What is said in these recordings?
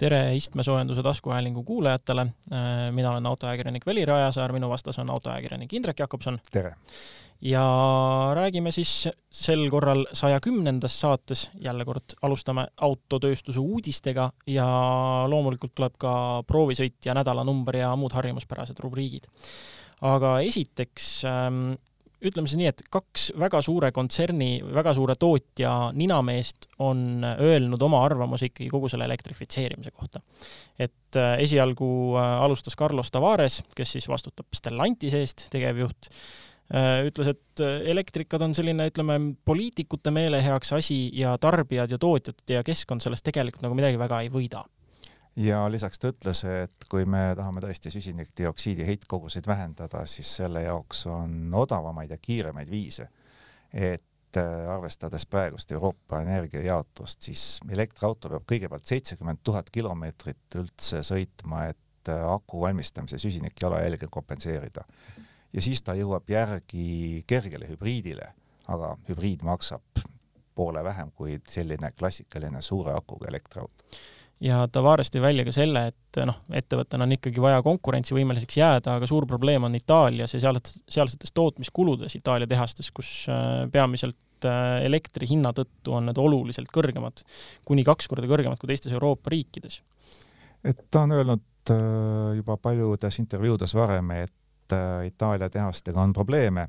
tere istmesoojenduse taskuhäälingu kuulajatele. mina olen autoajakirjanik Veli Rajasaar, minu vastas on autoajakirjanik Indrek Jakobson. tere! ja räägime siis sel korral saja kümnendas saates, jälle kord alustame autotööstuse uudistega ja loomulikult tuleb ka proovisõit ja nädalanumber ja muud harjumuspärased rubriigid. aga esiteks ähm, ütleme siis nii, et kaks väga suure kontserni, väga suure tootja ninameest on öelnud oma arvamuse ikkagi kogu selle elektrifitseerimise kohta. et äh, esialgu äh, alustas Carlos Tavares, kes siis vastutab Stellantise eest, tegevjuht, äh, ütles, et elektrikad on selline, ütleme, poliitikute meeleheaks asi ja tarbijad ja tootjad ja keskkond sellest tegelikult nagu midagi väga ei võida ja lisaks ta ütles, et kui me tahame tõesti süsinikdioksiidi heitkoguseid vähendada, siis selle jaoks on odavamaid ja kiiremaid viise. et äh, arvestades praegust Euroopa energiajaotust, siis elektriauto peab kõigepealt seitsekümmend tuhat kilomeetrit üldse sõitma, et äh, aku valmistamise süsinikjalajälge kompenseerida. ja siis ta jõuab järgi kergele hübriidile, aga hübriid maksab poole vähem kui selline klassikaline suure akuga elektriauto ja Tavares tõi välja ka selle, et noh, ettevõttena on ikkagi vaja konkurentsivõimeliseks jääda, aga suur probleem on Itaalias ja seal, sealsetes tootmiskuludes Itaalia tehastes, kus äh, peamiselt äh, elektri hinna tõttu on need oluliselt kõrgemad, kuni kaks korda kõrgemad kui teistes Euroopa riikides. et ta on öelnud äh, juba paljudes intervjuudes varem, et Itaalia tehastega on probleeme,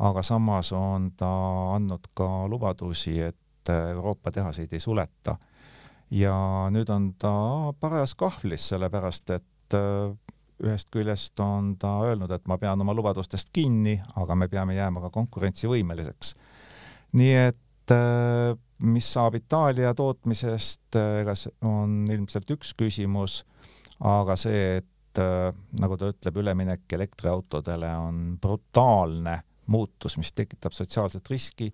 aga samas on ta andnud ka lubadusi, et Euroopa tehaseid ei suleta ja nüüd on ta parajas kahvlis, sellepärast et äh, ühest küljest on ta öelnud, et ma pean oma lubadustest kinni, aga me peame jääma ka konkurentsivõimeliseks. nii et äh, mis saab Itaalia tootmisest, äh, ega see on ilmselt üks küsimus, aga see, et nagu ta ütleb, üleminek elektriautodele on brutaalne muutus, mis tekitab sotsiaalset riski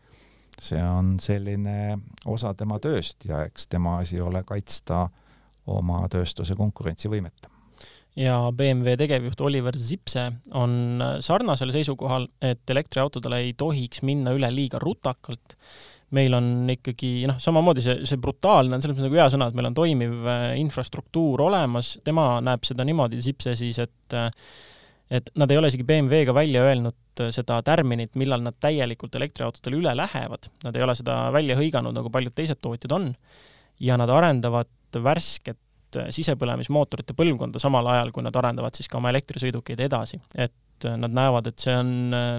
see on selline osa tema tööst ja eks tema asi ole kaitsta oma tööstuse konkurentsivõimet ja BMW tegevjuht Oliver Zipse on sarnasel seisukohal, et elektriautodele ei tohiks minna üle liiga rutakalt. meil on ikkagi noh, samamoodi see, see brutaalne on selles mõttes nagu hea sõna, et meil on toimiv äh, infrastruktuur olemas, tema näeb seda niimoodi, Zipse siis, et äh, et nad ei ole isegi BMW-ga välja öelnud äh, seda tärminit, millal nad täielikult elektriautodele üle lähevad, nad ei ole seda välja hõiganud, nagu paljud teised tootjad on, ja nad arendavad värsket äh, sisepõlemismootorite põlvkonda samal ajal, kui nad arendavad siis ka oma elektrisõidukeid edasi, et äh, nad näevad, et see on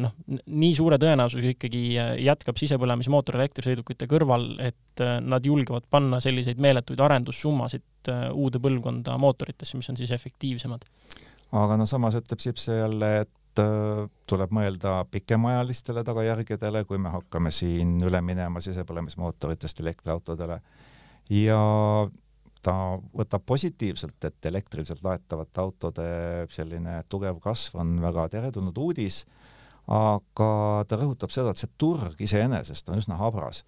noh, nii suure tõenäosusega ikkagi jätkab sisepõlemismootor elektrisõidukite kõrval, et nad julgevad panna selliseid meeletuid arendussummasid uude põlvkonda mootoritesse, mis on siis efektiivsemad aga no samas ütleb Sipse jälle, et äh, tuleb mõelda pikemaajalistele tagajärgedele, kui me hakkame siin üle minema sisepõlemismootoritest elektriautodele. Ja ta võtab positiivselt, et elektriliselt laetavate autode selline tugev kasv on väga teretulnud uudis, aga ta rõhutab seda, et see turg iseenesest on üsna habras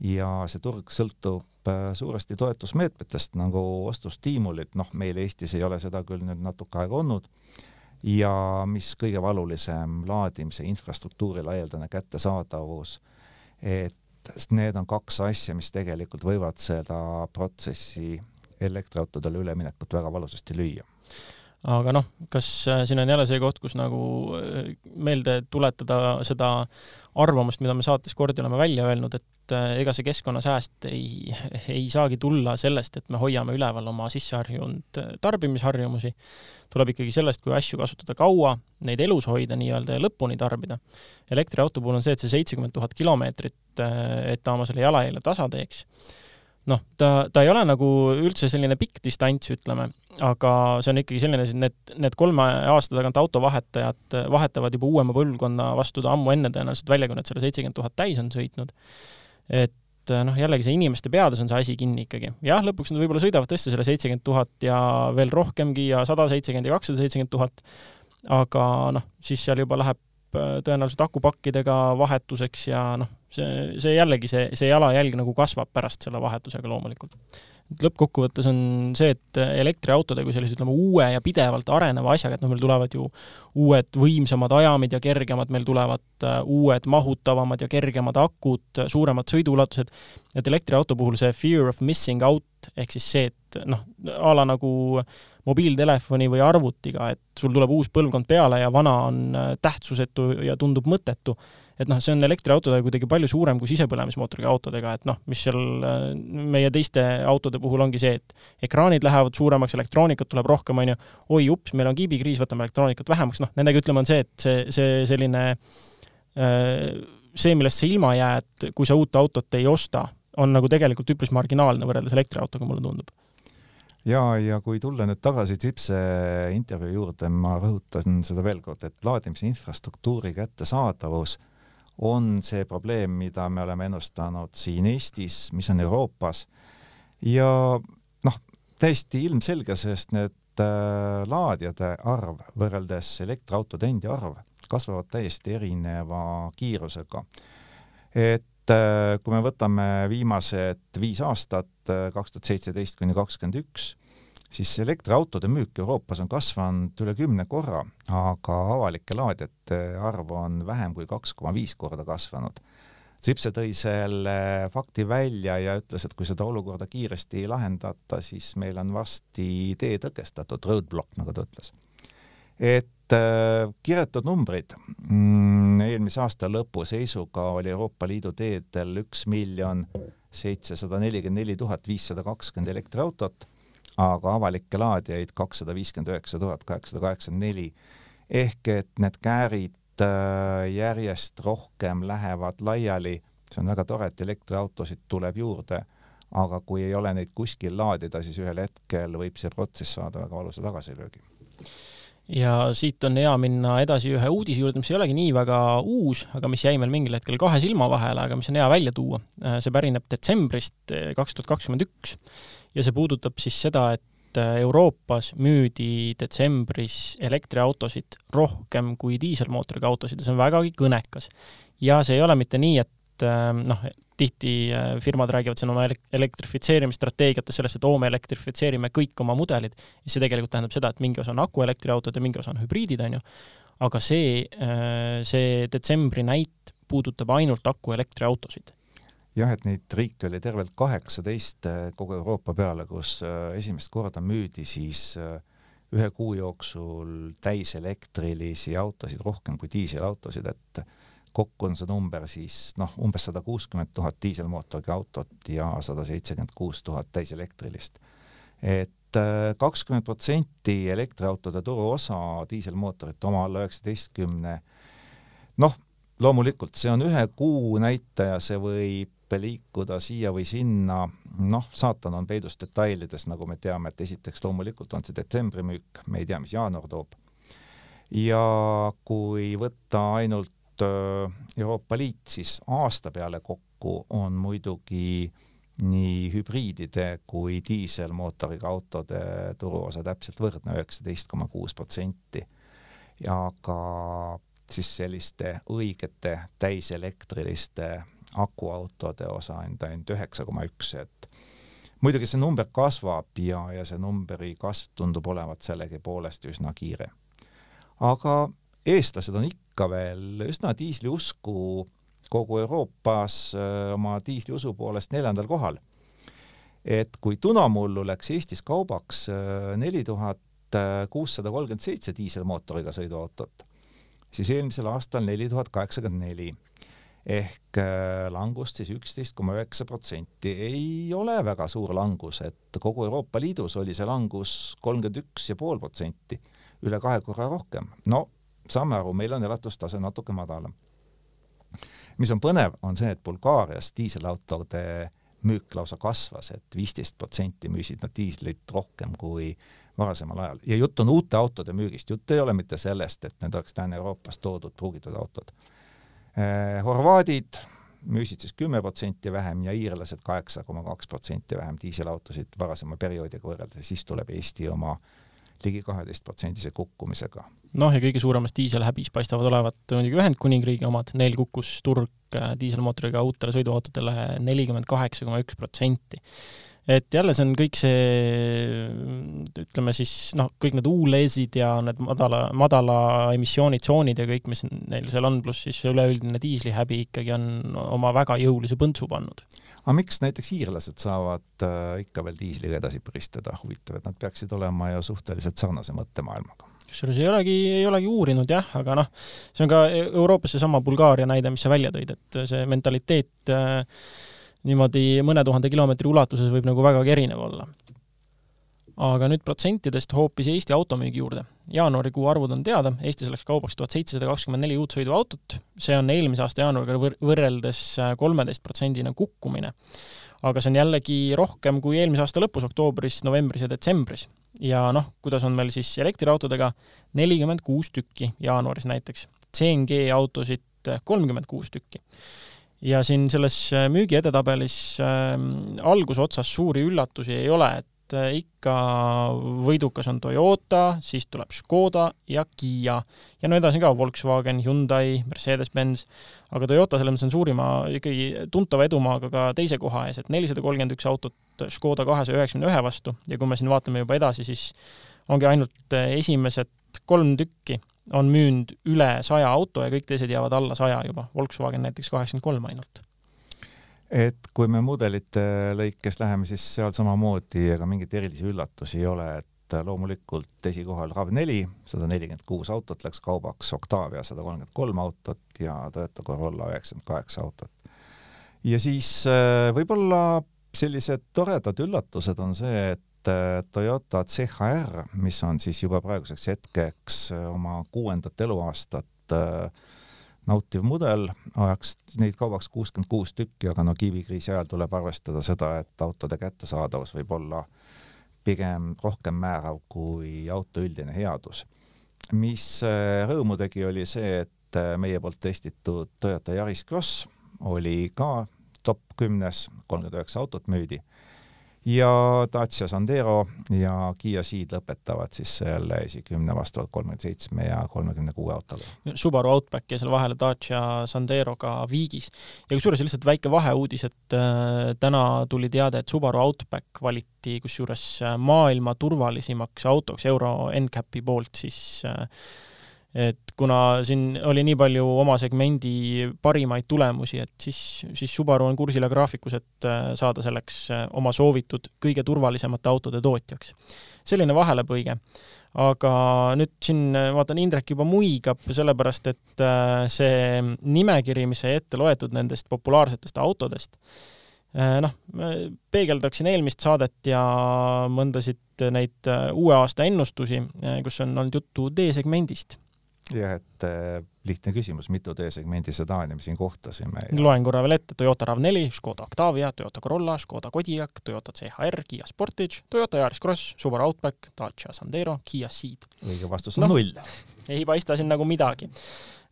ja see turg sõltub äh, suuresti toetusmeetmetest nagu ostustiimulid, noh, meil Eestis ei ole seda küll nüüd natuke aega olnud, ja mis kõige valulisem, laadimise infrastruktuuri laialdane kättesaadavus, et need on kaks asja, mis tegelikult võivad seda protsessi elektriautodele üleminekut väga valusasti lüüa aga noh, kas äh, siin on jälle see koht, kus nagu äh, meelde tuletada seda arvamust, mida me saates kordi oleme välja öelnud, et äh, ega see keskkonnasääst ei, ei saagi tulla sellest, et me hoiame üleval oma sisseharjunud tarbimisharjumusi, tuleb ikkagi sellest, kui asju kasutada kaua, neid elus hoida nii-öelda ja lõpuni tarbida. elektriauto puhul on see, et see seitsekümmend tuhat kilomeetrit, et ta oma selle jalajälje tasa teeks noh, ta, ta ei ole nagu üldse selline pikk distants, ütleme, aga see on ikkagi selline, need, need kolme aasta tagant autovahetajad vahetavad juba uuema põlvkonna vastu ta ammu enne tõenäoliselt välja, kui nad selle seitsekümmend tuhat täis on sõitnud. et noh, jällegi see inimeste peades on see asi kinni ikkagi. jah, lõpuks nad võib-olla sõidavad tõesti selle seitsekümmend tuhat ja veel rohkemgi ja sada seitsekümmend ja kakssada seitsekümmend tuhat, aga noh, siis seal juba läheb äh, tõenäoliselt akupakkidega vahetuseks ja noh, see, see jällegi, see, see jalajälg nagu kasvab pärast selle vahetusega loomulikult. et lõppkokkuvõttes on see, et elektriautode kui sellise, ütleme, uue ja pidevalt areneva asjaga, et noh, meil tulevad ju uued võimsamad ajamid ja kergemad, meil tulevad äh, uued mahutavamad ja kergemad akud, suuremad sõiduulatused, et elektriauto puhul see fear of missing out ehk siis see, et noh, a la nagu mobiiltelefoni või arvutiga, et sul tuleb uus põlvkond peale ja vana on äh, tähtsusetu ja tundub mõttetu et noh, see on elektriautodega kuidagi palju suurem kui sisepõlemismootoriga autodega, et noh, mis seal äh, meie teiste autode puhul ongi see, et ekraanid lähevad suuremaks, elektroonikat tuleb rohkem, on ju, oi ups, meil on kiibikriis, võtame elektroonikat vähemaks, noh, nendega ütleme, on see, et see, see selline äh, see, millest sa ilma jääd, kui sa uut autot ei osta, on nagu tegelikult üpris marginaalne võrreldes elektriautoga, mulle tundub. Ja, ja kui tulla nüüd tagasi Zipse intervjuu juurde, ma rõhutan seda veel kord, et laadimise infrastruktuuri kättesaadavus on see probleem, mida me oleme ennustanud siin Eestis, mis on Euroopas ja noh, täiesti ilmselge, sest need äh, laadijate arv võrreldes elektriautode endi arv kasvavad täiesti erineva kiirusega. et äh, kui me võtame viimased viis aastat, äh, kaks tuhat seitseteist kuni kakskümmend üks, siis elektriautode müük Euroopas on kasvanud üle kümne korra, aga avalike laadijate arv on vähem kui kaks koma viis korda kasvanud. Zipse tõi selle fakti välja ja ütles, et kui seda olukorda kiiresti ei lahendata, siis meil on varsti tee tõkestatud, roadblock, nagu ta ütles. et äh, kiretud numbrid mm,, eelmise aasta lõpu seisuga oli Euroopa Liidu teedel üks miljon seitsesada nelikümmend neli tuhat viissada kakskümmend elektriautot aga avalikke laadijaid kakssada viiskümmend üheksa tuhat kaheksasada kaheksakümmend neli. ehk et need käärid äh, järjest rohkem lähevad laiali, see on väga tore, et elektriautosid tuleb juurde, aga kui ei ole neid kuskil laadida, siis ühel hetkel võib see protsess saada väga valusa tagasilöögi ja siit on hea minna edasi ühe uudise juurde, mis ei olegi nii väga uus, aga mis jäi meil mingil hetkel kahe silma vahele, aga mis on hea välja tuua. Äh, see pärineb detsembrist äh, kaks tuhat kakskümmend üks ja see puudutab siis seda, et äh, Euroopas müüdi detsembris elektriautosid rohkem kui diiselmootoriga autosid ja see on vägagi kõnekas. ja see ei ole mitte nii, et noh, tihti äh, firmad räägivad siin oma elektrifitseerimisstrateegiates sellest, et oo, me elektrifitseerime kõik oma mudelid, ja see tegelikult tähendab seda, et mingi osa on akuelektriautod ja mingi osa on hübriidid, on ju, aga see, see detsembri näit puudutab ainult akuelektriautosid. Jah, et neid riike oli tervelt kaheksateist äh, kogu Euroopa peale, kus äh, esimest korda müüdi siis äh, ühe kuu jooksul täiselektrilisi autosid rohkem kui diiselautosid, et kokku on see number siis noh, umbes sada kuuskümmend tuhat diiselmootoriga autot ja sada seitsekümmend kuus tuhat täiselektrilist. et kakskümmend protsenti elektriautode turuosa diiselmootorite oma alla üheksateistkümne noh, loomulikult see on ühe kuu näitaja, see võib liikuda siia või sinna, noh, saatan on peidus detailides, nagu me teame, et esiteks loomulikult on see detsembri müük, me ei tea, mis jaanuar toob. ja kui võtta ainult äh, Euroopa Liit, siis aasta peale kokku on muidugi nii hübriidide kui diiselmootoriga autode turuosa täpselt võrdne, üheksateist koma kuus protsenti. ja ka siis selliste õigete täiselektriliste akuautode osa on ta ainult üheksa koma üks, et muidugi see number kasvab ja, ja see numbri kasv tundub olevat sellegipoolest üsna kiire. aga eestlased on ikka veel üsna diisliusku kogu Euroopas oma diisliusu poolest neljandal kohal. et kui tunamullu läks Eestis kaubaks neli tuhat kuussada kolmkümmend seitse diiselmootoriga sõiduautot, siis eelmisel aastal neli tuhat kaheksakümmend neli ehk langust siis üksteist koma üheksa protsenti. ei ole väga suur langus, et kogu Euroopa Liidus oli see langus kolmkümmend üks ja pool protsenti, üle kahe korra rohkem. no saame aru, meil on elatustase natuke madalam. mis on põnev, on see, et Bulgaarias diiselautode müük lausa kasvas et, et viisteist protsenti müüsid nad diislit rohkem kui varasemal ajal. Ja jutt on uute autode müügist, jutt ei ole mitte sellest, et need oleks Lääne-Euroopast toodud pruugitud autod. Eh, horvaadid müüsid siis kümme protsenti vähem ja iirlased kaheksa koma kaks protsenti vähem diiselautosid varasema perioodiga võrreldes, siis tuleb Eesti oma ligi kaheteistprotsendise kukkumisega. noh, ja kõige suuremas diiselhäbis paistavad olevat muidugi Ühendkuningriigi omad, neil kukkus turg äh, diiselmootoriga uutele sõiduautodele nelikümmend kaheksa koma üks protsenti. Et jälle see on kõik see, ütleme siis noh, kõik need ULEZ-id ja need madala, madala emissioonitsoonid ja kõik, mis neil seal on, pluss siis üleüldine diislihäbi ikkagi on oma väga jõulise põntsu pannud. aga miks näiteks hiirlased saavad äh, ikka veel diisliga edasi põristada, huvitav, et nad peaksid olema ju suhteliselt sarnase mõttemaailmaga kusjuures ei olegi, ei olegi uurinud jah, aga noh, see on ka Euroopas seesama Bulgaaria näide, mis sa välja tõid, et see mentaliteet äh, niimoodi mõne tuhande kilomeetri ulatuses võib nagu vägagi erinev olla. aga nüüd protsentidest hoopis Eesti automüügi juurde. jaanuarikuu arvud on teada, Eestis läks kaubaks tuhat seitsesada kakskümmend neli uut sõiduautot, see on eelmise aasta jaanuariga võr võrreldes kolmeteistprotsendine kukkumine. aga see on jällegi rohkem kui eelmise aasta lõpus, oktoobris, novembris ja detsembris. ja noh, kuidas on meil siis elektriautodega, nelikümmend kuus tükki jaanuaris näiteks, CNG autosid kolmkümmend kuus tükki ja siin selles äh, müügi edetabelis äh, algusotsas suuri üllatusi ei ole, et äh, ikka võidukas on Toyota, siis tuleb Škoda ja Kiia. ja no edasi ka Volkswagen, Hyundai, Mercedes-Benz, aga Toyota selles mõttes on suurima ikkagi tuntava edumaaga ka teise koha ees, et nelisada kolmkümmend üks autot Škoda kahesaja üheksakümne ühe vastu. Ja kui me siin vaatame juba edasi, siis ongi ainult äh, esimesed kolm tükki on müünud üle saja auto ja kõik teised jäävad alla saja juba, Volkswagen näiteks kaheksakümmend kolm ainult. et kui me mudelite lõikes läheme, siis seal samamoodi ega mingeid erilisi üllatusi ei ole, et loomulikult esikohal RAV4, sada nelikümmend kuus autot läks kaubaks, Octavia sada kolmkümmend kolm autot ja Toyota Corolla üheksakümmend kaheksa autot. ja siis äh, võib-olla sellised toredad üllatused on see, et et äh, Toyota CHR, mis on siis juba praeguseks hetkeks äh, oma kuuendat eluaastat äh, nautiv mudel, ajaks neid kaubaks kuuskümmend kuus tükki, aga no kivikriisi ajal tuleb arvestada seda, et autode kättesaadavus võib olla pigem rohkem määrav kui auto üldine headus. mis rõõmu tegi, oli see, et meie poolt testitud Toyota Yaris Cross oli ka top kümnes, kolmkümmend üheksa autot müüdi ja Dacia Sandero ja Kiia Ceed lõpetavad siis selle esikümne vastavalt kolmekümne seitsme ja kolmekümne kuue autoga. Subaru Outback ja selle vahele Dacia Sanderoga Viigis. ja kusjuures lihtsalt väike vaheuudis, et äh, täna tuli teade, et Subaru Outback valiti kusjuures äh, maailma turvalisimaks autoks Euro NCAP-i poolt siis äh, et kuna siin oli nii palju oma segmendi parimaid tulemusi, et siis, siis Subaru on kursil ja graafikus, et äh, saada selleks äh, oma soovitud kõige turvalisemate autode tootjaks. selline vahelepõige. aga nüüd siin äh, vaatan, Indrek juba muigab, sellepärast et see nimekiri, mis sai ette loetud nendest populaarsetest autodest, noh, peegeldaksin eelmist saadet ja mõndasid neid uue aasta ennustusi, kus on olnud juttu D-segmendist jah, et äh, lihtne küsimus, mitu D-segmendi sedaani me siin kohtasime ja...? loen korra veel ette, Toyota RAV4, Škoda Octavia, Toyota Corolla, Škoda Kodiaq, Toyota CHR, Kiia Sportage, Toyota Yaris Cross, Subaru Outback, Dacia Sandero, Kiia Ceed. õige vastus on no, null. ei paista siin nagu midagi.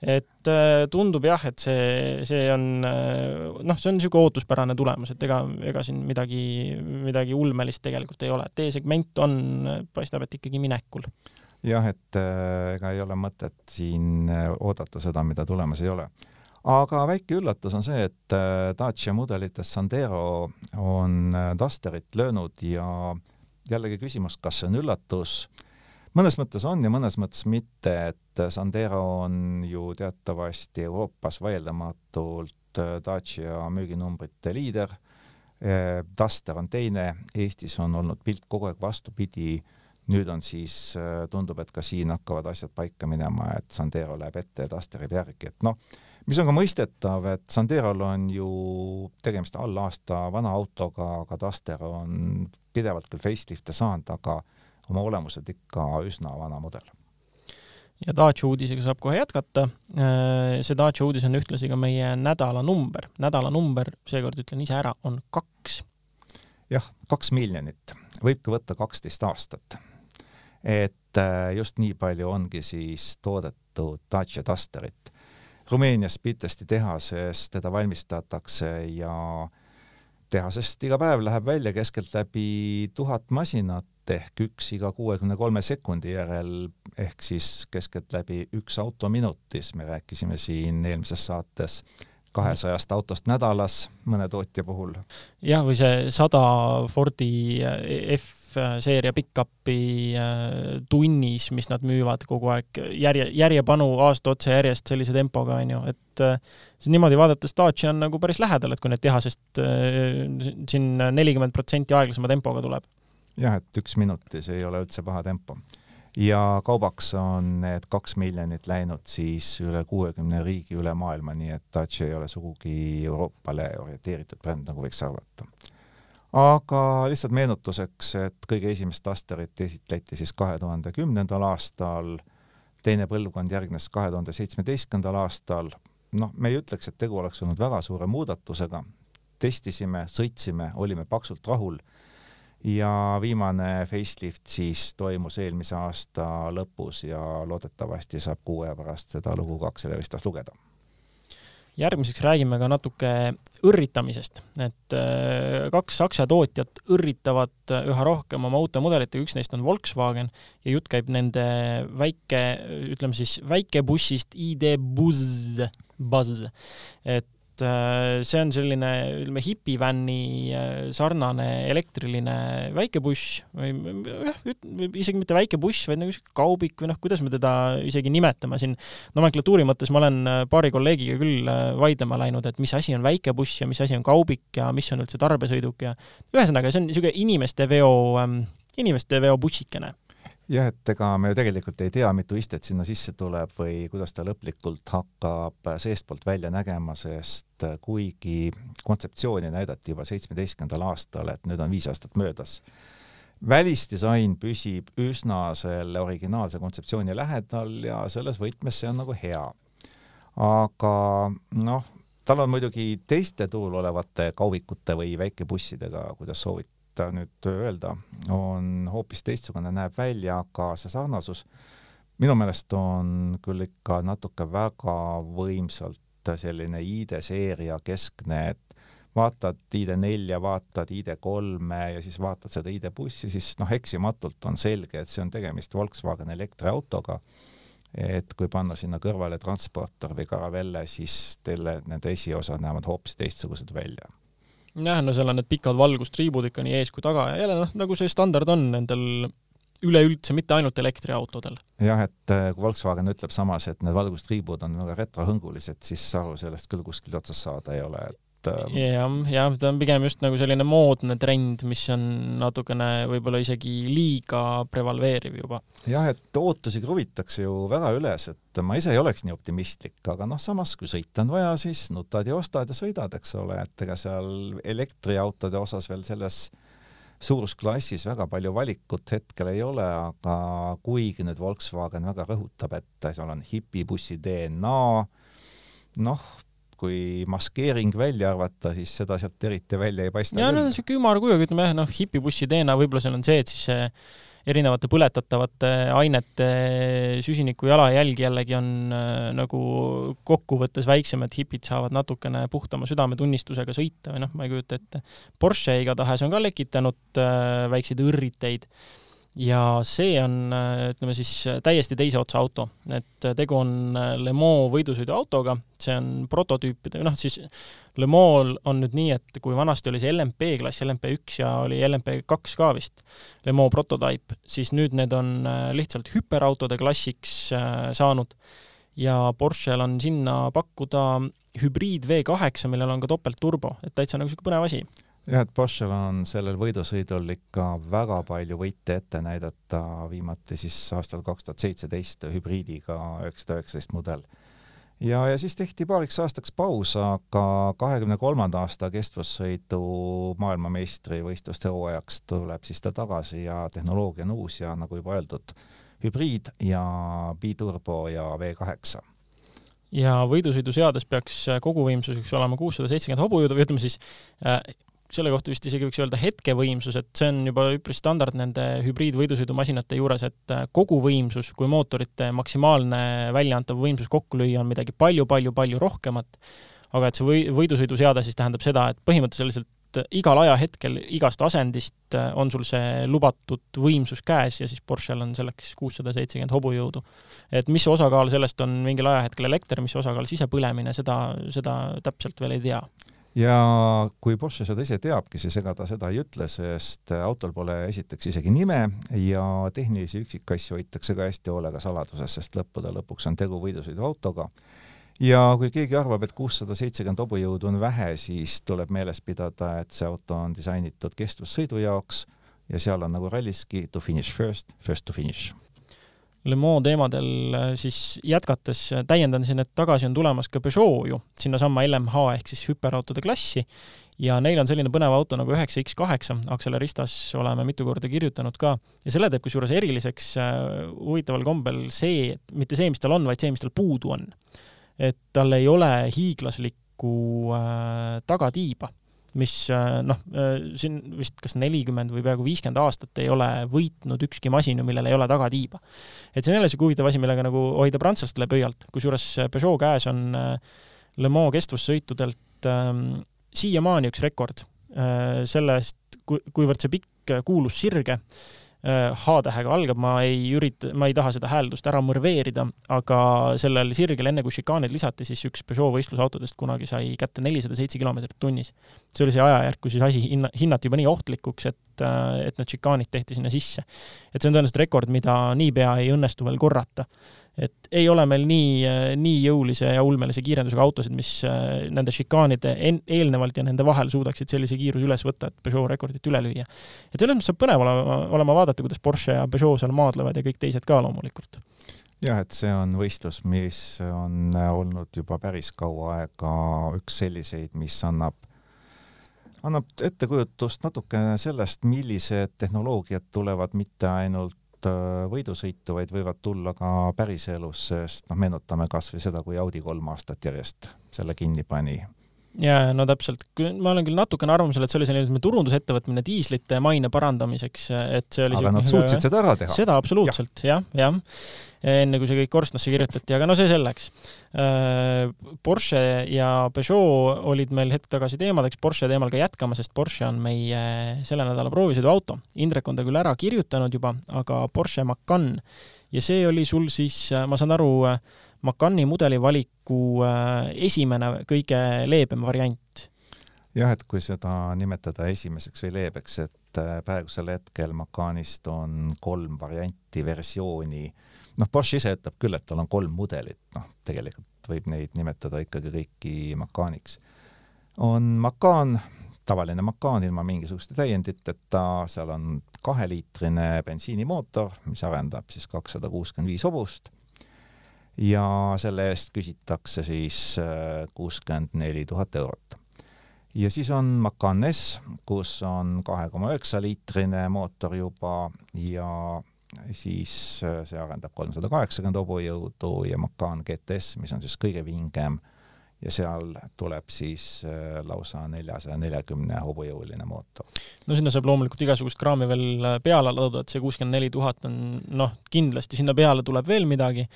et äh, tundub jah, et see, see on äh, noh, see on niisugune ootuspärane tulemus, et ega, ega siin midagi, midagi ulmelist tegelikult ei ole, et D-segment on, paistab, et ikkagi minekul jah, et äh, ega ei ole mõtet siin äh, oodata seda, mida tulemas ei ole. aga väike üllatus on see, et äh, Dacia mudelites Sandero on Dusterit löönud ja jällegi küsimus, kas see on üllatus, mõnes mõttes on ja mõnes mõttes mitte, et Sandero on ju teatavasti Euroopas vaieldamatult Dacia müüginumbrite liider, Duster on teine, Eestis on olnud pilt kogu aeg vastupidi nüüd on siis, äh, tundub, et ka siin hakkavad asjad paika minema, et Sandero läheb ette ja Duster jääb järgi, et noh, mis on ka mõistetav, et Sanderol on ju tegemist alla aasta vana autoga, aga Duster on pidevalt küll facelifte saanud, aga oma olemuselt ikka üsna vana mudel. ja Dacia uudisega saab kohe jätkata. Äh, see Dacia uudis on ühtlasi ka meie nädala number. nädala number, seekord ütlen ise ära, on kaks. jah, kaks miljonit, võibki võtta kaksteist aastat et äh, just nii palju ongi siis toodetud Dacia Dusterit. Rumeenias Pitesti tehases teda valmistatakse ja tehasest iga päev läheb välja keskeltläbi tuhat masinat ehk üks iga kuuekümne kolme sekundi järel ehk siis keskeltläbi üks auto minutis, me rääkisime siin eelmises saates kahesajast autost nädalas mõne tootja puhul. jah, või see sada Fordi F-seeria pickupi äh, tunnis, mis nad müüvad kogu aeg järje, järjepanu aasta otsa järjest sellise tempoga, on ju, et äh, niimoodi vaadates Dacia on nagu päris lähedal, et kui need tehasest äh, siin nelikümmend protsenti aeglasema tempoga tuleb. jah, et üks minutis ei ole üldse paha tempo ja kaubaks on need kaks miljonit läinud siis üle kuuekümne riigi üle maailma, nii et Dacia ei ole sugugi Euroopale orienteeritud bränd, nagu võiks arvata. Aga lihtsalt meenutuseks, et kõige esimest Dusterit esitleti siis kahe tuhande kümnendal aastal, teine põlvkond järgnes kahe tuhande seitsmeteistkümnendal aastal, noh, me ei ütleks, et tegu oleks olnud väga suure muudatusega, testisime, sõitsime, olime paksult rahul ja viimane facelift siis toimus eelmise aasta lõpus ja loodetavasti saab kuu aja pärast seda lugu ka Acceleristas lugeda. Järgmiseks räägime ka natuke õrritamisest, et äh, kaks Saksa tootjat õrritavad üha rohkem oma uute mudelitega, üks neist on Volkswagen ja jutt käib nende väike, ütleme siis väikebussist ID Buzz, Buzz, et et äh, see on selline, ütleme, hipivänni äh, sarnane elektriline väike buss või jah, isegi mitte väike buss, vaid nagu sihuke kaubik või noh, kuidas me teda isegi nimetame siin. Nomenklatuuri mõttes, ma olen äh, paari kolleegiga küll vaidlema läinud, et mis asi on väike buss ja mis asi on kaubik ja mis on üldse tarbesõiduk ja ühesõnaga, see on niisugune inimeste veo, ähm, inimeste veo bussikene jah, et ega me ju tegelikult ei tea, mitu istet sinna sisse tuleb või kuidas ta lõplikult hakkab seestpoolt välja nägema, sest kuigi kontseptsiooni näidati juba seitsmeteistkümnendal aastal, et nüüd on viis aastat möödas, välisdisain püsib üsna selle originaalse kontseptsiooni lähedal ja selles võtmes see on nagu hea. aga noh, tal on muidugi teiste turul olevate kauvikute või väikebussidega, kuidas soovid, nüüd öelda, on hoopis teistsugune, näeb välja, aga see sarnasus minu meelest on küll ikka natuke väga võimsalt selline ID-seeria keskne, et vaatad ID4-ja, vaatad ID3-e ja siis vaatad seda ID-bussi, siis noh, eksimatult on selge, et see on tegemist Volkswagen elektriautoga. et kui panna sinna kõrvale Transporter või Caravelle, siis teile nende esiosad näevad hoopis teistsugused välja jah, no seal on need pikad valgustriibud ikka nii ees kui taga ja jälle noh, nagu see standard on nendel üleüldse, mitte ainult elektriautodel. jah, et äh, kui Volkswagen ütleb samas, et need valgustriibud on väga retrohõngulised, siis aru sellest küll kuskilt otsast saada ei ole, et et jah, jah, ta on pigem just nagu selline moodne trend, mis on natukene võib-olla isegi liiga prevaleeriv juba. jah, et ootusi kruvitakse ju väga üles, et ma ise ei oleks nii optimistlik, aga noh, samas kui sõita on vaja, siis nutad ja ostad ja sõidad, eks ole, et ega seal elektriautode osas veel selles suurusklassis väga palju valikut hetkel ei ole, aga kuigi nüüd Volkswagen väga rõhutab, et seal on hipibussi DNA, noh, kui maskeering välja arvata, siis seda sealt eriti välja ei paista. ja no niisugune ümarkujuga, ütleme jah, noh, hipibussi DNA võib-olla seal on see, et siis erinevate põletatavate ainete süsiniku jalajälg jällegi on äh, nagu kokkuvõttes väiksem, et hipid saavad natukene puhtama südametunnistusega sõita või noh, ma ei kujuta ette. Porsche igatahes on ka lekitanud äh, väikseid õrriteid ja see on, ütleme siis täiesti teise otsa auto, et tegu on Le Mans võidusõiduautoga, see on prototüüpide, noh siis Le Mans on nüüd nii, et kui vanasti oli see LMP klass, LMP1 ja oli LMP2 ka vist, Le Mans prototype, siis nüüd need on lihtsalt hüperautode klassiks äh, saanud. Ja Porschel on sinna pakkuda hübriid V8, millel on ka topeltturbo, et täitsa nagu niisugune põnev asi jah, et Boschel on sellel võidusõidul ikka väga palju võite ette näidata, viimati siis aastal kaks tuhat seitseteist hübriidiga üheksasada üheksateist mudel. ja, ja siis tehti paariks aastaks paus, aga kahekümne kolmanda aasta kestvussõidu maailmameistrivõistluste hooajaks tuleb siis ta tagasi ja tehnoloogia on uus ja nagu juba öeldud, hübriid ja biturbo ja V8 ja võidusõiduseades peaks koguvõimsuseks olema kuussada seitsekümmend hobujõudu või ütleme siis äh, selle kohta vist isegi võiks öelda hetkevõimsus, et see on juba üpris standard nende hübriidvõidusõidumasinate juures, et äh, koguvõimsus, kui mootorite maksimaalne väljaantav võimsus kokku lüüa, on midagi palju-palju-palju rohkemat, aga et see või, võidusõiduseade siis tähendab seda, et põhimõtteliselt igal ajahetkel igast asendist äh, on sul see lubatud võimsus käes ja siis Porschel on selleks kuussada seitsekümmend hobujõudu. et mis osakaal sellest on mingil ajahetkel elekter, mis osakaal sisepõlemine, seda, seda täpselt veel ei tea ja kui Porsche seda ise teabki, siis ega ta seda ei ütle, sest autol pole esiteks isegi nime ja tehnilisi üksikasju hoitakse ka hästi hoolega saladuses, sest lõppude lõpuks on tegu võidusõiduautoga ja kui keegi arvab, et kuussada seitsekümmend hobujõudu on vähe, siis tuleb meeles pidada, et see auto on disainitud kestvussõidu jaoks ja seal on nagu ralliski to finish first, first to finish. Le Mans teemadel äh, siis jätkates äh, täiendan siin, et tagasi on tulemas ka Peugeot ju sinnasamma LMH ehk siis hüperautode klassi. Ja neil on selline põnev auto nagu üheksa X kaheksa, Acceleristas oleme mitu korda kirjutanud ka, ja selle teeb kusjuures eriliseks äh, huvitaval kombel see, mitte see, mis tal on, vaid see, mis tal puudu on. Et tal ei ole hiiglaslikku äh, tagatiiba, mis äh, noh äh,, siin vist kas nelikümmend või peaaegu viiskümmend aastat ei ole võitnud ükski masin ju, millel ei ole tagatiiba. et see on jälle siuke huvitav asi, millega nagu hoida prantslastele pöialt, kusjuures Peugeot käes on äh, Le Mans kestvussõitudelt äh, siiamaani üks rekord äh, sellest, kui, kuivõrd see pikk kuulus sirge äh, Äh, H-tähega algab, ma ei ürita, ma ei taha seda hääldust ära mõrveerida, aga sellel sirgel, enne kui šikaanid lisati, siis üks Peugeot võistlusautodest kunagi sai kätte nelisada seitse kilomeetrit tunnis. see oli see ajajärk, kui siis asi hinna, hinnati juba nii ohtlikuks, et, äh, et need šikaanid tehti sinna sisse. et see on tõenäoliselt rekord, mida niipea ei õnnestu veel korrata et ei ole meil nii, nii jõulise ja ulmelise kiirendusega autosid, mis äh, nende šikaanide en-, eelnevalt ja nende vahel suudaksid sellise kiiruse üles võtta, et Peugeot rekordit üle lüüa. et selles mõttes saab põnev olema, olema vaadata, kuidas Porsche ja Peugeot seal maadlevad ja kõik teised ka loomulikult. jah, et see on võistlus, mis on olnud juba päris kaua aega üks selliseid, mis annab annab ettekujutust natukene sellest, millised tehnoloogiad tulevad mitte ainult ainult äh, võidusõitu, vaid võivad tulla ka päriselus, sest noh, meenutame kas või seda, kui Audi kolm aastat järjest selle kinni pani jaa, no täpselt, ma olen küll natukene arvamusel, et see oli selline turundusettevõtmine diislite maine parandamiseks, et see oli aga nad suutsid seda ära teha. seda absoluutselt ja., jah, jah. enne kui see kõik korstnasse kirjutati, aga no see selleks. Äh, Porsche ja Peugeot olid meil hetk tagasi teemadeks, Porsche teemal ka jätkama, sest Porsche on meie selle nädala proovisõiduauto. Indrek on ta küll ära kirjutanud juba, aga Porsche Macan ja see oli sul siis, ma saan aru, Macani mudeli valiku äh, esimene kõige leebem variant? jah, et kui seda nimetada esimeseks või leebeks, et äh, praegusel hetkel Macanist on kolm varianti, versiooni, noh, Bosch ise ütleb küll, et tal on kolm mudelit, noh, tegelikult võib neid nimetada ikkagi kõiki Macaniks. on Macan, tavaline Macan ilma mingisuguste täienditeta, seal on kaheliitrine bensiinimootor, mis arendab siis kakssada kuuskümmend viis hobust ja selle eest küsitakse siis äh, kuuskümmend neli tuhat eurot. ja siis on Macan S, kus on kahe koma üheksa liitrine mootor juba ja siis äh, see arendab kolmsada kaheksakümmend hobujõudu ja Macan GTS, mis on siis kõige vingem ja seal tuleb siis äh, lausa neljasaja neljakümne hobujõuline mootor. no sinna saab loomulikult igasugust kraami veel peale laduda, et see kuuskümmend neli tuhat on noh, kindlasti sinna peale tuleb veel midagi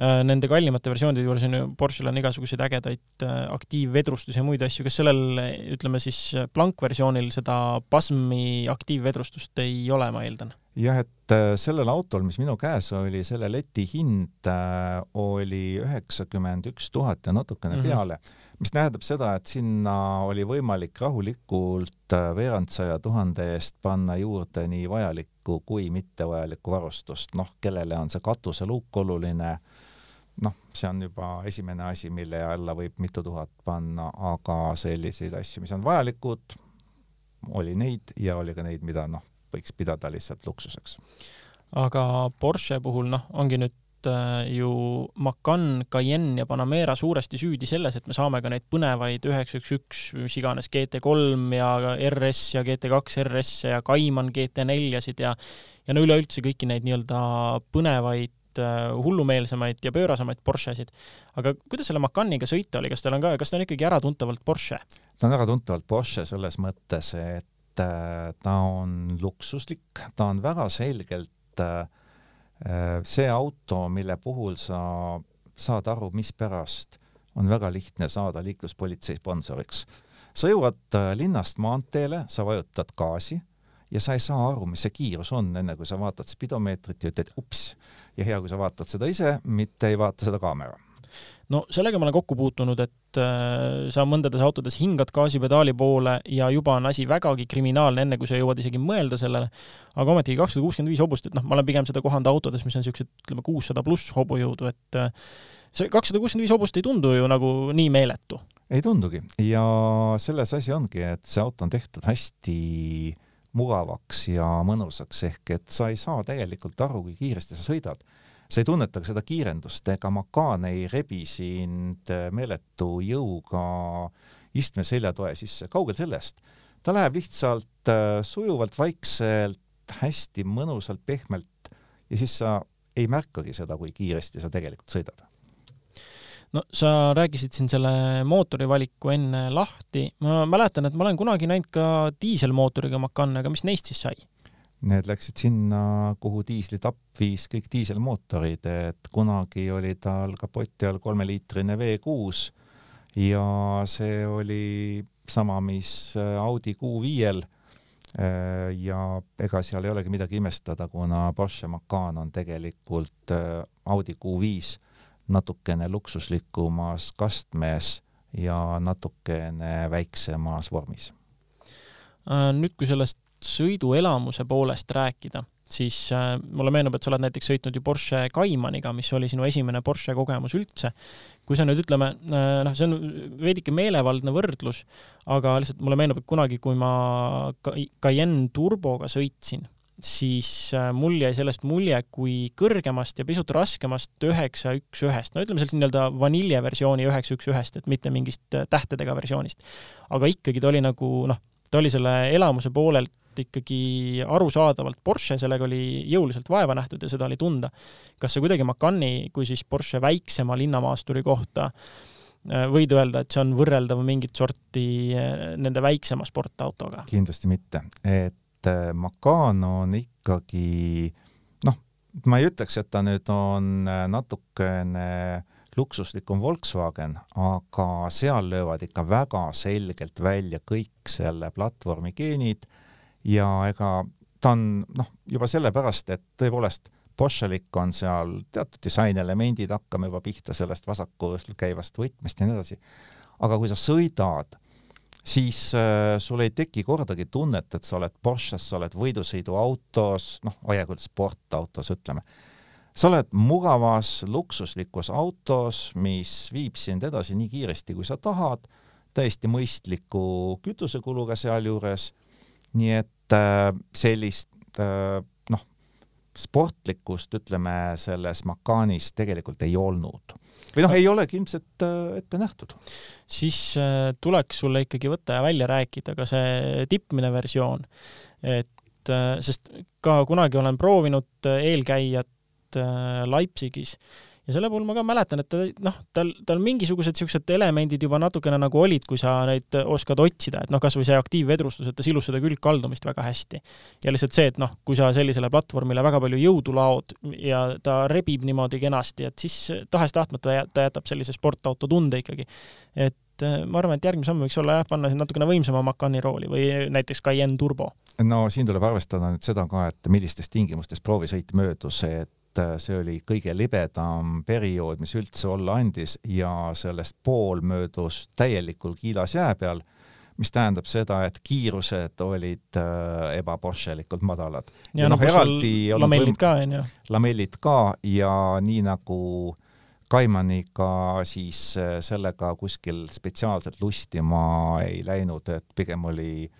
nende kallimate versioonide juures on ju, Porsche'l on igasuguseid ägedaid äh, aktiivvedrustusi ja muid asju, kas sellel, ütleme siis blankversioonil seda pasmi aktiivvedrustust ei ole, ma eeldan? jah, et äh, sellel autol, mis minu käes oli, selle leti hind oli üheksakümmend üks tuhat ja natukene mm -hmm. peale, mis tähendab seda, et sinna oli võimalik rahulikult veerandsaja tuhande eest panna juurde nii vajalikku kui mittevajalikku varustust, noh, kellele on see katuseluuk oluline noh, see on juba esimene asi, mille alla võib mitu tuhat panna, aga selliseid asju, mis on vajalikud, oli neid ja oli ka neid, mida noh, võiks pidada lihtsalt luksuseks. aga Porsche puhul noh, ongi nüüd äh, ju Macan, Cayenne ja Panamera suuresti süüdi selles, et me saame ka neid põnevaid üheksa üks üks, mis iganes GT3 ja RS ja GT2 RS ja Cayman GT4-sid ja ja no üleüldse kõiki neid nii-öelda põnevaid Äh, hullumeelsemaid ja pöörasemaid Porschesid. aga kuidas selle Macaniga sõita oli, kas tal on ka, kas ta on ikkagi äratuntavalt Porsche? ta on äratuntavalt Porsche selles mõttes, et äh, ta on luksuslik, ta on väga selgelt äh, see auto, mille puhul sa saad aru, mispärast on väga lihtne saada liikluspolitsei sponsoriks sa jõuad linnast maanteele, sa vajutad gaasi ja sa ei saa aru, mis see kiirus on, enne kui sa vaatad spidomeetrit ja ütled ups. Ja hea, kui sa vaatad seda ise, mitte ei vaata seda kaamera no sellega ma olen kokku puutunud, et äh, sa mõndades autodes hingad gaasipedaali poole ja juba on asi vägagi kriminaalne, enne kui sa jõuad isegi mõelda sellele. aga ometigi kakssada kuuskümmend viis hobust, et noh, ma olen pigem seda kohanud autodes, mis on niisugused, ütleme, kuussada pluss hobujõudu, et äh, see kakssada kuuskümmend viis hobust ei tundu ju nagu nii meeletu. ei tundugi ja selles asi ongi, et see auto on tehtud hästi mugavaks ja mõnusaks, ehk et sa ei saa tegelikult aru, kui kiiresti sa sõidad. Sa ei tunneta ka seda kiirendust, ega makaan ei rebi sind meeletu jõuga istme seljatoe sisse, kaugel sellest. ta läheb lihtsalt äh, sujuvalt, vaikselt, hästi mõnusalt, pehmelt ja siis sa ei märkagi seda, kui kiiresti sa tegelikult sõidad no sa rääkisid siin selle mootori valiku enne lahti, ma mäletan, et ma olen kunagi näinud ka diiselmootoriga Macanne, aga mis neist siis sai? Need läksid sinna, kuhu diislitapp viis kõik diiselmootorid, et kunagi oli tal kapoti all kolmeliitrine V6 ja see oli sama, mis Audi Q5-l. ja ega seal ei olegi midagi imestada, kuna Porsche Macan on tegelikult Audi Q5 natukene luksuslikumas kastmes ja natukene väiksemas vormis. nüüd, kui sellest sõiduelamuse poolest rääkida, siis äh, mulle meenub, et sa oled näiteks sõitnud ju Porsche Caymaniga, mis oli sinu esimene Porsche kogemus üldse. kui sa nüüd ütleme, äh, noh, see on veidike meelevaldne võrdlus, aga lihtsalt mulle meenub, et kunagi, kui ma Cayenne turboga sõitsin, siis äh, mul jäi sellest mulje kui kõrgemast ja pisut raskemast üheksa üks ühest, no ütleme sellist nii-öelda vaniljeversiooni üheksa üks ühest, et mitte mingist tähtedega versioonist. aga ikkagi ta oli nagu noh, ta oli selle elamuse poolelt ikkagi arusaadavalt Porsche, sellega oli jõuliselt vaeva nähtud ja seda oli tunda. kas sa kuidagi Macani kui siis Porsche väiksema linnamaasturi kohta äh, võid öelda, et see on võrreldav mingit sorti äh, nende väiksema sportautoga? kindlasti mitte, et äh, Macan on ikkagi noh, ma ei ütleks, et ta nüüd on natukene luksuslikum Volkswagen, aga seal löövad ikka väga selgelt välja kõik selle platvormi geenid ja ega ta on noh, juba sellepärast, et tõepoolest Porschelik on seal teatud disainelemendid, hakkame juba pihta sellest vasakul käivast võtmest ja nii edasi. aga kui sa sõidad, siis äh, sul ei teki kordagi tunnet, et sa oled Porsches, sa oled võidusõiduautos, noh, hoia küll sportautos, ütleme. Sa oled mugavas luksuslikus autos, mis viib sind edasi nii kiiresti, kui sa tahad, täiesti mõistliku kütusekuluga sealjuures, nii et äh, sellist äh, sportlikkust, ütleme, selles Macanis tegelikult ei olnud. või noh, ei olegi ilmselt äh, ette nähtud. siis äh, tuleks sulle ikkagi võtta ja välja rääkida ka see tippmine versioon, et äh, sest ka kunagi olen proovinud eelkäijat Leipzigis ja selle puhul ma ka mäletan, et ta noh, tal, tal mingisugused siuksed elemendid juba natukene nagu olid, kui sa neid oskad otsida, et noh, kasvõi see aktiivvedrustus, et ta silus seda külgkaldumist väga hästi. ja lihtsalt see, et noh, kui sa sellisele platvormile väga palju jõudu laod ja ta rebib niimoodi kenasti, et siis tahes-tahtmata ta jätab sellise sportauto tunde ikkagi. et äh, ma arvan, et järgmine samm võiks olla jah, panna siin natukene võimsama Macani rooli või näiteks Cayenne Turbo. no siin tuleb arvestada nüüd seda ka, et millistes tingimustes proovisõit möödus, et see oli kõige libedam periood, mis üldse olla andis ja sellest pool möödus täielikul kiilas jää peal, mis tähendab seda, et kiirused olid äh, ebaporšelikult madalad. ja, ja noh, eraldi lamellid ka, onju. lamellid ka ja nii nagu Kaimaniga siis äh, sellega kuskil spetsiaalselt lustima ei läinud, et pigem oli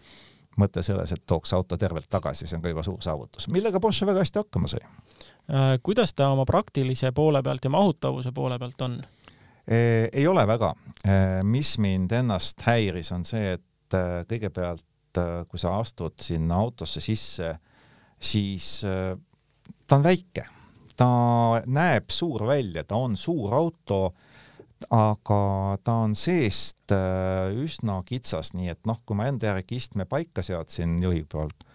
mõte selles, et tooks auto tervelt tagasi, see on ka juba suur saavutus, millega Porsche väga hästi hakkama sai Äh, kuidas ta oma praktilise poole pealt ja mahutavuse poole pealt on? ei ole väga. mis mind ennast häiris, on see, et äh, kõigepealt, äh, kui sa astud sinna autosse sisse, siis ta on väike, ta näeb suur välja, ta on suur auto, aga ta on seest üsna kitsas, nii et noh, kui ma enda järgi istme paika seadsin juhi poolt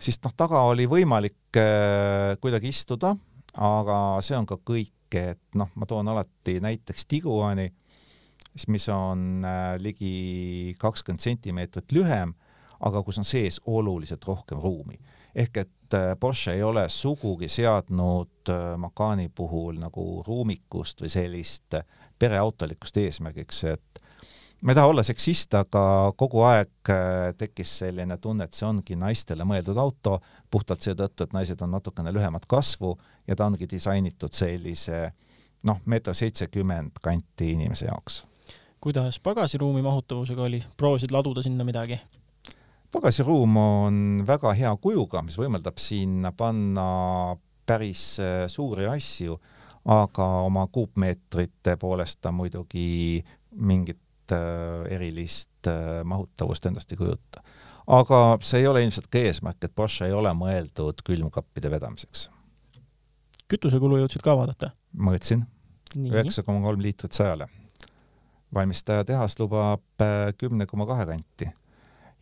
siis noh, taga oli võimalik äh, kuidagi istuda, aga see on ka kõik, et noh, ma toon alati näiteks Tiguani, mis on äh, ligi kakskümmend sentimeetrit lühem, aga kus on sees oluliselt rohkem ruumi. ehk et äh, Porsche ei ole sugugi seadnud äh, Macani puhul nagu ruumikust või sellist pereautolikkust eesmärgiks, et ma ei taha olla seksist, aga kogu aeg tekkis selline tunne, et see ongi naistele mõeldud auto, puhtalt seetõttu, et naised on natukene lühemat kasvu ja ta ongi disainitud sellise noh, meeter seitsekümmend kanti inimese jaoks kuidas pagasiruumi mahutavusega oli, proovisid laduda sinna midagi? pagasiruum on väga hea kujuga, mis võimaldab sinna panna päris äh, suuri asju, aga oma kuupmeetrite poolest ta muidugi mingit äh, erilist äh, mahutavust endast ei kujuta. aga see ei ole ilmselt ka eesmärk, et Porsche ei ole mõeldud külmkappide vedamiseks. kütusekulu jõudsid ka vaadata? mõõtsin, üheksa koma kolm liitrit sajale valmistaja tehas lubab äh, kümne koma kahe kanti.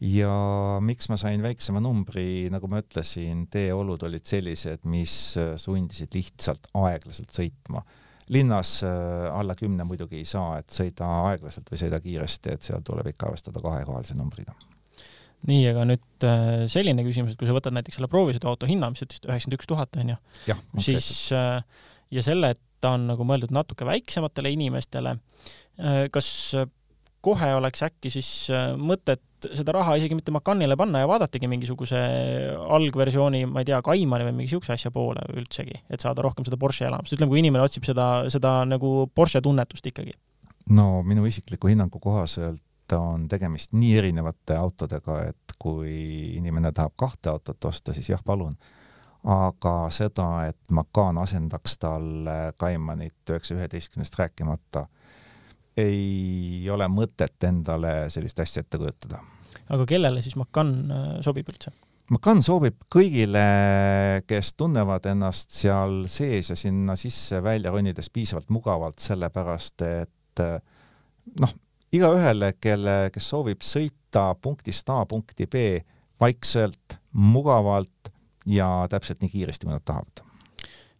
ja miks ma sain väiksema numbri, nagu ma ütlesin, teeolud olid sellised, mis äh, sundisid lihtsalt aeglaselt sõitma. Linnas äh, alla kümne muidugi ei saa, et sõida aeglaselt või sõida kiiresti, et seal tuleb ikka arvestada kahekohalise numbriga. Nii, aga nüüd selline küsimus, et kui sa võtad näiteks selle proovisõiduauto hinna, mis ütlesid üheksakümmend üks tuhat, on ju, siis ja selle, et ta on nagu mõeldud natuke väiksematele inimestele, Äh, kas äh, kohe oleks äkki siis äh, mõtet seda raha isegi mitte Macanile panna ja vaadatagi mingisuguse algversiooni, ma ei tea, Kaimani või mingi siukse asja poole üldsegi, et saada rohkem seda Porsche elamust, ütleme, kui inimene otsib seda, seda nagu Porsche tunnetust ikkagi? no minu isikliku hinnangu kohaselt on tegemist nii erinevate autodega, et kui inimene tahab kahte autot osta, siis jah, palun. aga seda, et Macan asendaks talle Caymanit üheksa üheteistkümnest rääkimata ei ole mõtet endale sellist asja ette kujutada. aga kellele siis Macan äh, sobib üldse? Macan sobib kõigile, kes tunnevad ennast seal sees ja sinna sisse-välja ronides piisavalt mugavalt, sellepärast et äh, noh, igaühele, kelle, kes soovib sõita punktist A punkti B vaikselt, mugavalt ja täpselt nii kiiresti, kui nad tahavad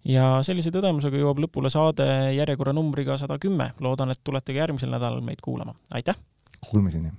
ja sellise tõdemusega jõuab lõpule saade järjekorranumbriga sada kümme. loodan, et tulete ka järgmisel nädalal meid kuulama. aitäh! Kuulmiseni!